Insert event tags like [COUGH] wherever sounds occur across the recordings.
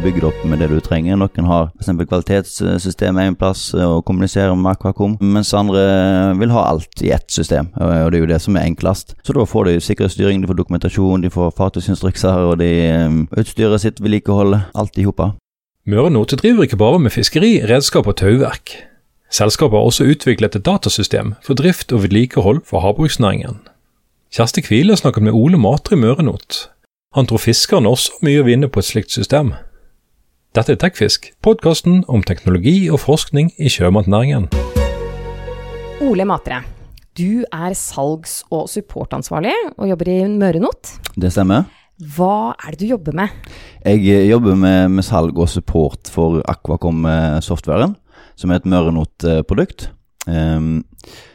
bygger opp med det du trenger. Noen har f.eks. kvalitetssystemet en plass og kommuniserer med Aquacom, mens andre vil ha alt i ett system, og det er jo det som er enklest. Så da får de sikkerhetsstyring, de får dokumentasjon, de får fartøysinstrukser, og de utstyrer sitt vedlikehold, alt i hopa. Møre Note driver ikke bare med fiskeri, redskap og tauverk. Selskapet har også utviklet et datasystem for drift og vedlikehold for havbruksnæringen. Kjersti Kvile snakket med Ole Matre i Mørenot. Han tror fiskerne også mye å vinne på et slikt system. Dette er Tekfisk, podkasten om teknologi og forskning i sjømatnæringen. Ole Matre, du er salgs- og supportansvarlig og jobber i Mørenot. Det stemmer. Hva er det du jobber med? Jeg eh, jobber med, med salg og support for Aquacom-softwaren, som er et Mørenot-produkt. Um,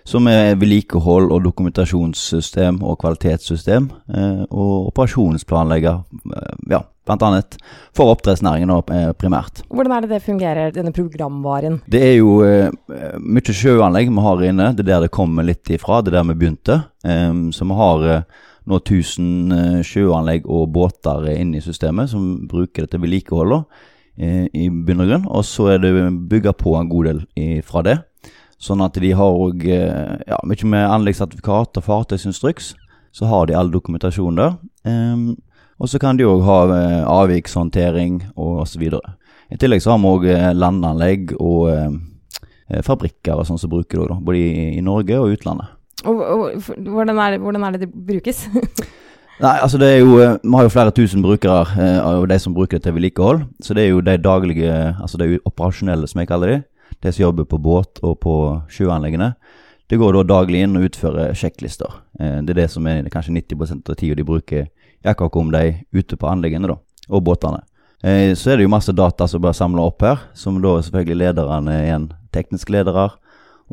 som er vedlikehold og dokumentasjonssystem og kvalitetssystem. Uh, og operasjonsplanlegger, uh, ja, blant annet for oppdrettsnæringen og primært. Hvordan er det det fungerer, denne programvaren? Det er jo mye sjøanlegg vi har inne. Det er der det kommer litt ifra. Det er der vi begynte. Um, så vi har nå 1000 sjøanlegg og båter inne i systemet som bruker det til vedlikehold i bunn og grunn. Og så er det bygga på en god del fra det. Sånn at de har òg ja, mye med anleggssertifikat og fartøysinstruks. Så har de all dokumentasjon der. Um, og så kan de òg ha uh, avvikshåndtering og osv. I tillegg så har vi òg landanlegg og uh, fabrikker og sånn som bruker det, da, både i, i, Norge og utlandet. Og, og hvordan, er det, hvordan, er det, det brukes? [LAUGHS] Nei, altså det er jo Vi har jo flere tusen brukere av de som bruker det til vedlikehold. Så det er jo de daglige, altså de operasjonelle, som jeg kaller de de som jobber på båt og på sjøanleggene, det går da daglig inn og utfører sjekklister. Eh, det er det som er kanskje 90% av tida de bruker akkurat om de ute på anleggene da, og båtene. Eh, så er det jo masse data som blir samla opp her, som da selvfølgelig lederne er en teknisk ledere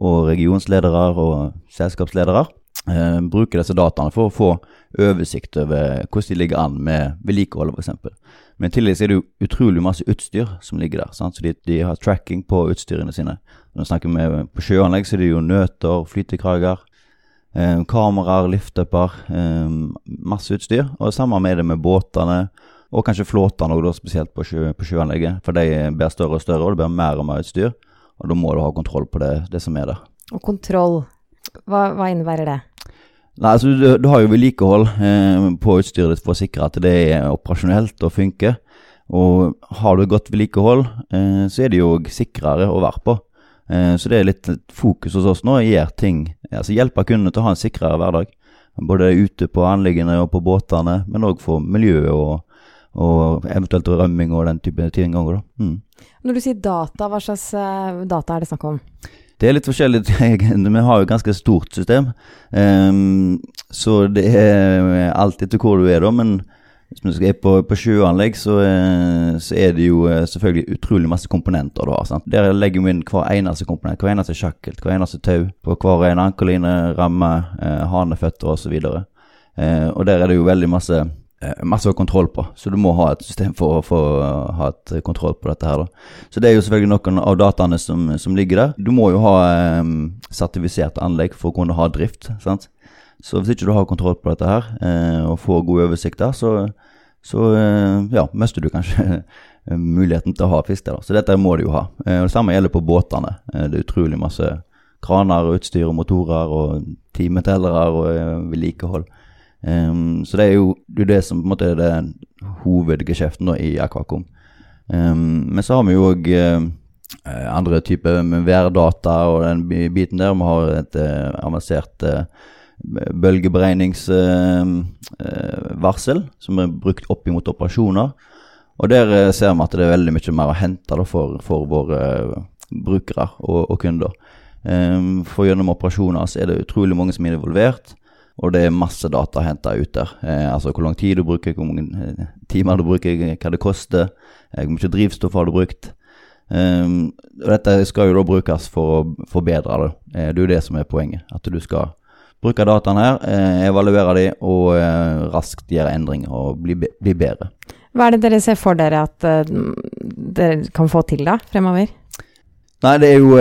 og regionsledere og selskapsledere. Eh, bruker disse dataene for å få oversikt over hvordan de ligger an med vedlikeholdet, f.eks. Men i tillegg er det jo utrolig masse utstyr som ligger der. Sant? Så de, de, har tracking på utstyrene sine. Når vi snakker med på sjøanlegg, så er det jo nøter, flytekrager, eh, kameraer, liftuper. Eh, masse utstyr. Og det samme med det med båtene, og kanskje flåtene òg, spesielt på, sjø, på sjøanlegget. For de blir større og større, og det blir mer og mer utstyr. Og da må du ha kontroll på det, det som er der. Og kontroll, hva, hva innebærer det? Nei, altså du, du har jo vedlikehold eh, på utstyret ditt for å sikre at det er operasjonelt og funker. Og har du godt vedlikehold, eh, så er det jo sikrere å være på. Eh, så det er litt fokus hos oss nå. Gjør ting, altså Hjelpe kundene til å ha en sikrere hverdag. Både ute på anleggene og på båtene, men òg for miljøet og, og, eventuelt rømming og den type ting. Mm. Når du sier data, hva slags eh, data er det snakk om? Det er litt forskjellig. [LAUGHS] Vi har jo et ganske stort system. Um, så det er alt etter hvor du er, da. Men hvis vi er på, på sjøanlegg, så, eh, så, er det jo eh, selvfølgelig utrolig masse komponenter du har. Sant? Der legger vi inn hver eneste komponent, hver eneste sjakkelt, hver eneste tau. På hver en ankerline, ramme, eh, haneføtter osv. Og, eh, og der er det jo veldig masse Eh, masse kontroll på, så du må ha et system for, for å ha et kontroll på dette. her da. Så det er jo selvfølgelig noen av dataene som, som ligger der. Du må jo ha eh, sertifiserte anlegg for å kunne ha drift. sant? Så hvis ikke du har kontroll på dette her, eh, og får god oversikt der, så, så eh, ja, mister du kanskje [LAUGHS] muligheten til å ha fisk der. Så dette må du jo ha. Eh, og Det samme gjelder på båtene. Det er utrolig masse kraner, utstyr og motorer og timetellere og vedlikehold. Um, så det er jo det, er det som på en måte er det hovedgeskjeften i Aquacom. Um, men så har vi jo òg uh, andre typer værdata og den biten der. Vi har et uh, avansert uh, bølgeberegningsvarsel som er brukt opp imot operasjoner. Og der ser vi at det er veldig mye mer å hente for, for, våre brukere og, og kunder. Um, for gjennom operasjoner så er det utrolig mange som er involvert. Og det er masse data henta ut der. Eh, altså hvor lang tid du bruker, hvor mange eh, timer du bruker, hva det koster, eh, hvor mye drivstoff har du brukt. Um, og dette skal jo da brukes for å forbedre det. Eh, det er jo det som er poenget. At du skal bruke dataene her, eh, evaluere de og eh, raskt gjøre endringer og bli, bli, bedre. Hva er det dere ser for dere at dere kan få til da, fremover? Nei, det er jo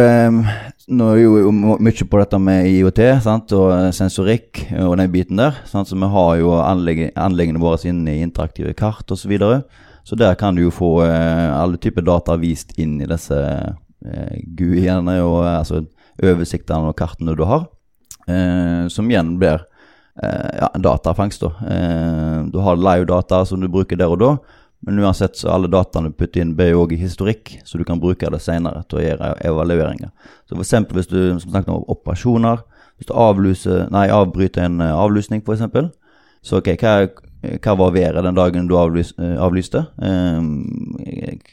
nå er jo mye på dette med IOT sant? og sensorikk og den biten der. Sant? Så vi har jo anleggene våre inne i interaktive kart osv. Så så der kan du jo få eh, alle typer data vist inn i disse eh, GUI-ene og eh, altså oversiktene og kartene du har, eh, som igjen blir eh, ja, datafangst. da. Eh, du har live-data som du bruker der og da, men uansett så alle dataene du putter inn, blir jo òg historikk, så du kan bruke det senere til å gjøre evalueringer. Så eksempel hvis du som snakket om operasjoner, hvis du avlyser, nei, avbryter en avlusning avlysning f.eks., så ok, hva, hva var været den dagen du eh, avlyste? Eh,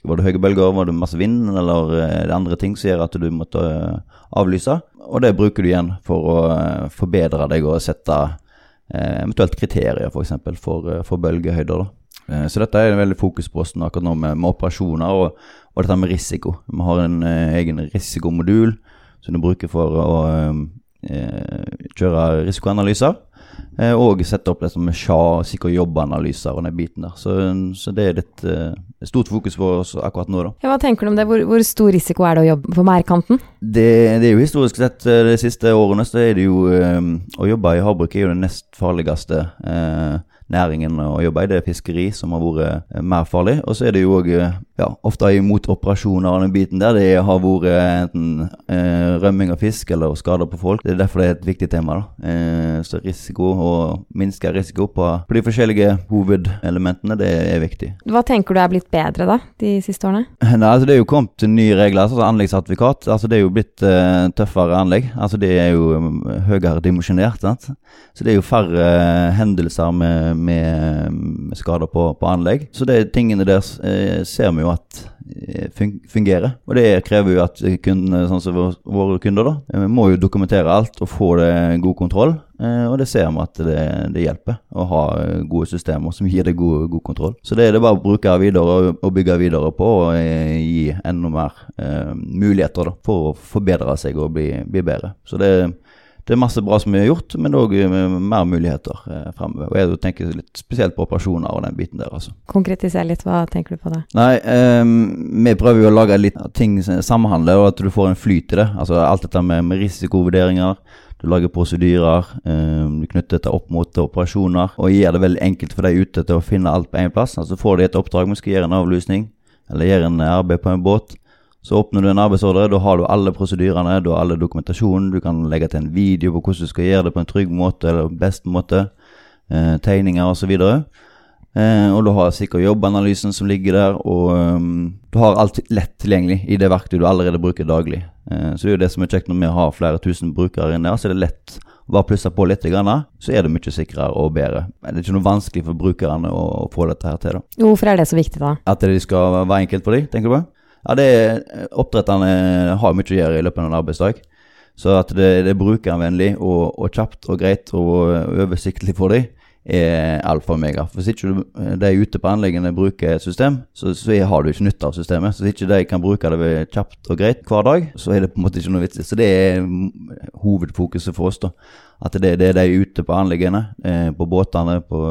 var det høye bølger, var det masse vind, eller eh, er det andre ting som gjør at du måtte eh, avlyse? Og det bruker du igjen for å eh, forbedre deg og sette eh, eventuelt kriterier f.eks. For, eksempel, for, eh, for bølgehøyder. Eh, Så dette er en veldig fokus på oss akkurat nå med, med operasjoner og, og dette med risiko. Vi har en eh, egen risikomodul som du bruker for å eh, kjøre risikoanalyser. Eh, og sette opp det som med SHA og sikker jobbanalyser og den biten der. Så, så det er litt uh, stort fokus på oss akkurat nå, da. Ja, hva tenker du om det? Hvor, hvor stor risiko er det å jobbe på merdkanten? Det, det er jo historisk sett eh, de siste årene så er det jo um, Å jobbe i havbruk er jo den nest farligste uh, næringen å jobbe i. Det er fiskeri som har vært mer farlig. Og så er det jo òg ja, ofte imot operasjoner og den biten der. Det har vært enten eh, rømming av fisk eller skader på folk. Det er derfor det er et viktig tema. da. Eh, så risiko og minske risiko på, på de forskjellige hovedelementene, det er viktig. Hva tenker du er blitt bedre da, de siste årene? Nei, altså Det er jo kommet nye regler, altså som anleggssertifikat. Altså Det er jo blitt uh, tøffere anlegg. Altså Det er jo um, høyere dimensjonert. sant? Så det er jo færre uh, hendelser med, med, med skader på, på anlegg. Så de tingene der uh, ser vi jo at fungerer. Og det krever jo at kundene, sånn som våre, våre kunder, da, vi må jo dokumentere alt og få det god kontroll. Eh, og det ser vi at det, det hjelper å ha eh, gode systemer som gir deg god, god kontroll. Så det er det bare å bruke videre og, bygge videre på og eh, gi enda mer eh, muligheter da, for å forbedre seg og bli, bli bedre. Så det, det er masse bra som vi har gjort, men òg mer muligheter eh, fremover. Og jeg tenker litt spesielt på operasjoner og den biten der, altså. Konkretiser litt, hva tenker du på da? Nei, eh, vi prøver jo å lage litt ting samhandler, og at du får en flyt i det. Altså alt dette med, med risikovurderinger. Du lager prosedyrer, ehm, du knytter dette opp mot operasjoner, og gjør det veldig enkelt for deg ute til å finne alt på én plass. Altså får de et oppdrag, vi skal gjøre en avlysning, eller gjøre en arbeid på en båt. Så åpner du en arbeidsordre, da har du alle prosedyrene, du har alle dokumentasjonen, du kan legge til en video på hvordan du skal gjøre det på en trygg måte, eller best måte, eh, tegninger osv. Eh, og du har sikkert jobbanalysen som ligger der, og um, du har alt lett tilgjengelig i det verktøyet du allerede bruker daglig. Eh, så det er jo det som er kjekt når vi har flere tusen brukere inne så er det lett å bare plusse på litt, grann, så er det mye sikrere og bedre. Men det er ikke noe vanskelig for brukerne å, å få dette her til. da. Hvorfor er det så viktig da? At det skal være enkelt for dem, tenker du på? Ja, det er, Oppdretterne har mye å gjøre i løpet av en arbeidsdag. Så at det, det er brukervennlig og, og kjapt og greit og oversiktlig for dem, er alfa og omega. Hvis ikke du, de ute på anleggene bruker et system, så, så har du ikke nytte av systemet. Så hvis ikke de kan bruke det kjapt og greit hver dag, så er det på en måte ikke noe vits. Så det er hovedfokuset for oss. da. At det, det er de ute på anleggene, eh, på båtene, på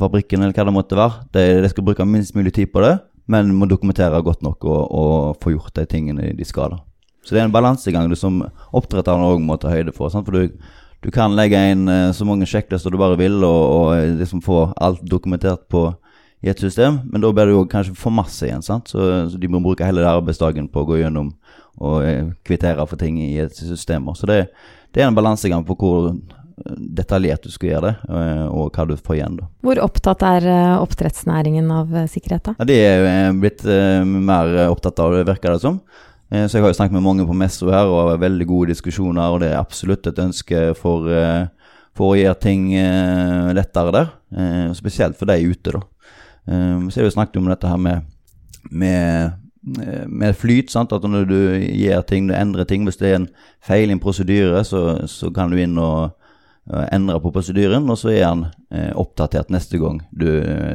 fabrikken eller hva det måtte være. De, de skal bruke minst mulig tid på det, men må dokumentere godt nok og, og få gjort de tingene de skal. da. Så det er en balansegang som oppdretterne òg må ta høyde for. Sant? For du, du kan legge inn eh, så mange sjekklister du bare vil, og, og liksom få alt dokumentert på i et system, men da blir det jo kanskje for masse igjen. sant? Så, så de må bruke hele arbeidsdagen på å gå gjennom og eh, kvittere for ting i et system. Så det, det er en balansegang på hvor detaljert du skal gjøre det, eh, og hva du får igjen. da. Hvor opptatt er eh, oppdrettsnæringen av eh, sikkerhet da? Ja, De er eh, blitt eh, mer eh, opptatt av det, virker det som. Eh, Så jeg har jo snakket med mange på Messo her, og har veldig gode diskusjoner, og det er absolutt et ønske for, eh, for å gjøre ting eh, lettere der. Spesielt for de ute, da. Så har vi snakket om dette her med, med, med flyt. sant? At når du gjør ting, du endrer ting Hvis det er en feil i en prosedyre, så, så kan du inn og endre på prosedyren, og så er den oppdatert neste gang du,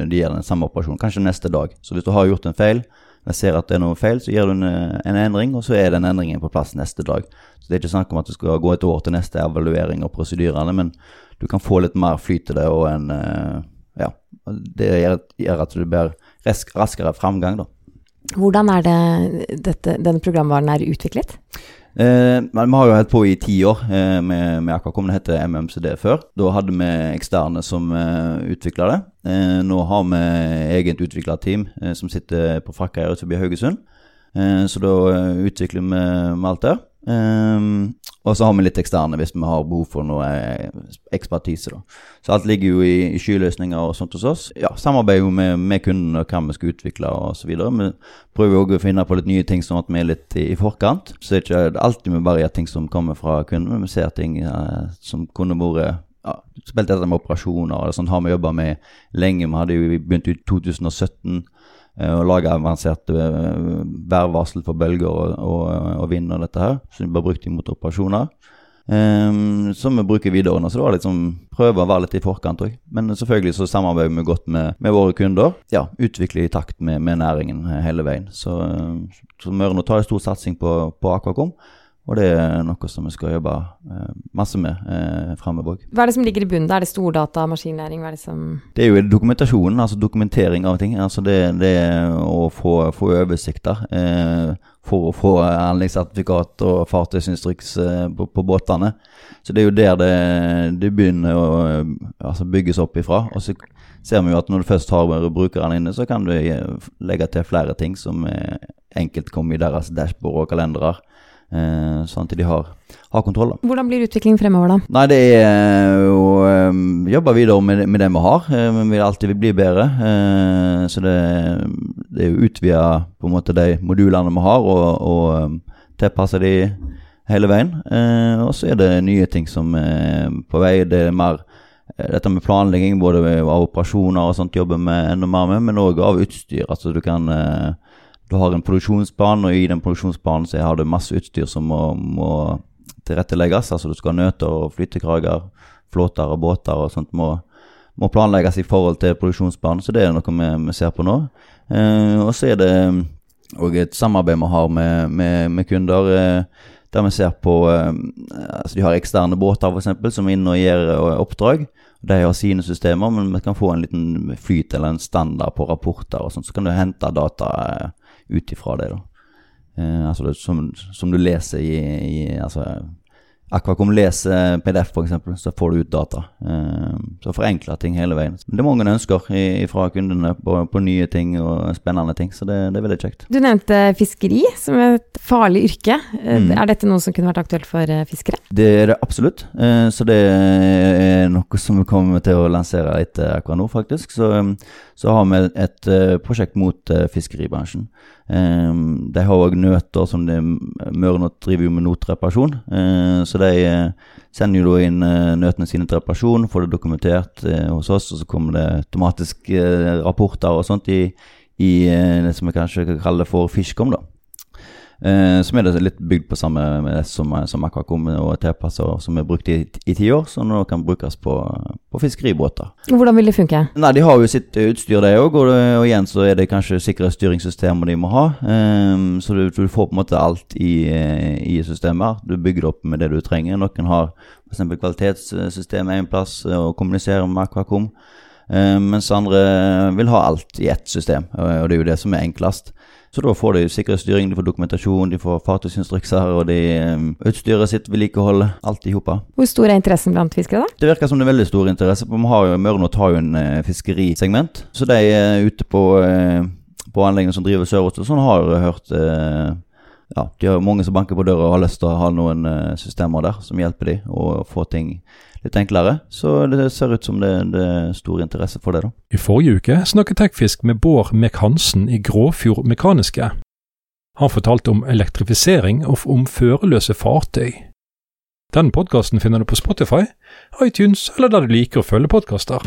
de gjør den samme operasjonen. Kanskje neste dag. Så hvis du har gjort en feil, jeg ser at det er noe feil, så gjør du en, eh, en endring, og så er den endringen på plass neste dag. Så det er ikke snakk om at det skal gå et år til neste evaluering av prosedyrene, men du kan få litt mer flyt til det, og en eh, Ja. Det gjør at du blir raskere framgang, da. Hvordan er det dette, denne programvaren er utviklet? Eh, men vi har jo hatt på i ti år eh, med, med Aquacom. Det heter MMCD før. Da hadde vi eksterne som eh, utvikla det. Eh, nå har vi eget utvikla team eh, som sitter på Frakkeier utenfor Haugesund. Eh, så da eh, utvikler vi med alt der. Um, og så har vi litt eksterne hvis vi har behov for noe eh, ekspertise. da. Så alt ligger jo i, i skyløsninger og sånt hos oss. Ja, Samarbeider jo med, med kundene og hva vi skal utvikle videre. Vi prøver òg å finne på litt nye ting sånn at vi er litt i, i forkant. Så det er ikke alltid vi bare gjør ting som kommer fra kunden, men vi ser ting eh, som kunne vært ja, Spilt dette med operasjoner og sånt har vi jobba med lenge. Vi hadde jo begynt i 2017 å lage avanserte værvarsel for bølger og, og, og vind og dette her, som vi bare brukte i motoroperasjoner. Um, som vi bruker videre nå. Så det var liksom prøve å være litt i forkant òg. Men selvfølgelig så samarbeider vi godt med, med våre kunder. Ja, Utvikle i takt med, med næringen hele veien. Så, så Møre nå tar en stor satsing på, på Aquacom. Og det er noe som vi skal jobbe eh, masse med eh, framover òg. Hva er det som ligger i bunnen? Er det stordata, maskinlæring? Hva er det som Det er jo dokumentasjonen, altså dokumentering av ting. Altså det, det å få, få oversikter. Eh, for å få anleggssertifikat og fartøysinstruks eh, på, på, båtene. Så det er jo der det, det begynner å altså bygges opp ifra. Og så ser vi jo at når du først har brukerne inne, så kan du legge til flere ting som enkelt kommer i deres dashbord og kalendere. Eh, sånn at de har, har kontroll. Da. Hvordan blir utviklingen fremover, da? Nei, Det er å um, jobbe videre med, med, det vi har. Vi vil alltid bli bedre. Så det, det er å utvide på en måte de modulene vi har, og, og tilpasse de hele veien. Og så er det nye ting som er på vei. Det er mer dette med planlegging, både av operasjoner og sånt, jobber vi enda mer med, men òg av utstyr. Altså du kan du har en produksjonsplan, og i den produksjonsplanen så har du masse utstyr som må, må tilrettelegges. Altså du skal ha nøter og flytekrager, flåter og båter og sånt må, må, planlegges i forhold til produksjonsplanen. Så det er noe vi, vi ser på nå. Eh, og så er det òg et samarbeid vi har med, med, med kunder. Eh, der vi ser på eh, altså De har eksterne båter for eksempel, som er inne og gjør eh, oppdrag. De har sine systemer, men vi kan få en liten flyt eller en standard på rapporter. og sånt, Så kan du hente data eh, ut ifra det. da. Eh, altså det, som, som, du leser i, i altså, Aquacom leser PDF, f.eks., så får du ut data. Eh, så forenkler ting hele veien. Det er mange ønsker fra kundene på, på, nye ting og spennende ting, så det, det, er veldig kjekt. Du nevnte fiskeri som et farlig yrke. Eh, mm. Er dette noe som kunne vært aktuelt for eh, fiskere? Det er det absolutt. Så det er noe som vi kommer til å lansere etter Aquanor, faktisk. Så, så har vi et prosjekt mot fiskeribransjen. De har òg nøter som Møre Not driver med notreparasjon. Uh, så de uh, sender jo da inn uh, nøtene sine til reparasjon, får det dokumentert hos oss, og så kommer det automatiske rapporter og sånt i, i det som vi kanskje kan kalle for Fishcom, da. Eh, som er litt bygd på samme med som, som Aquacom og tilpassa, som er brukt i, i ti år, som nå kan brukes på, på fiskeribåter. Hvordan vil det funke? Nei, De har jo sitt utstyr, de òg, og, og, igjen så er det kanskje sikkerhetsstyringssystemet de må ha. Eh, så du, du, får på en måte alt i, i systemet. Du bygger det opp med det du trenger. Noen har f.eks. kvalitetssystemet en plass og kommuniserer med Aquacom. Uh, mens andre vil ha alt i ett system, og det er jo det som er enklest. Så da får de sikkerhetsstyring, de får dokumentasjon, de får fartøysinstrukser, og de um, utstyret sitt, vedlikehold, alt i hopa. Hvor stor er interessen blant fiskere, da? Det virker som det er veldig stor interesse. for vi har jo, Mørenot har jo en fiskerisegment, så de er ute på, på anleggene som driver sørover og sånn, har hørt ja, de har mange som banker på døra og har lyst til å ha noen systemer der som hjelper dem å få ting litt enklere. Så det ser ut som det, det er stor interesse for det, da. I forrige uke snakket Tekfisk med Bård Mek Hansen i Gråfjord Mekaniske. Han fortalte om elektrifisering og om førerløse fartøy. Den podkasten finner du på Spotify, iTunes eller der du liker å følge podkaster.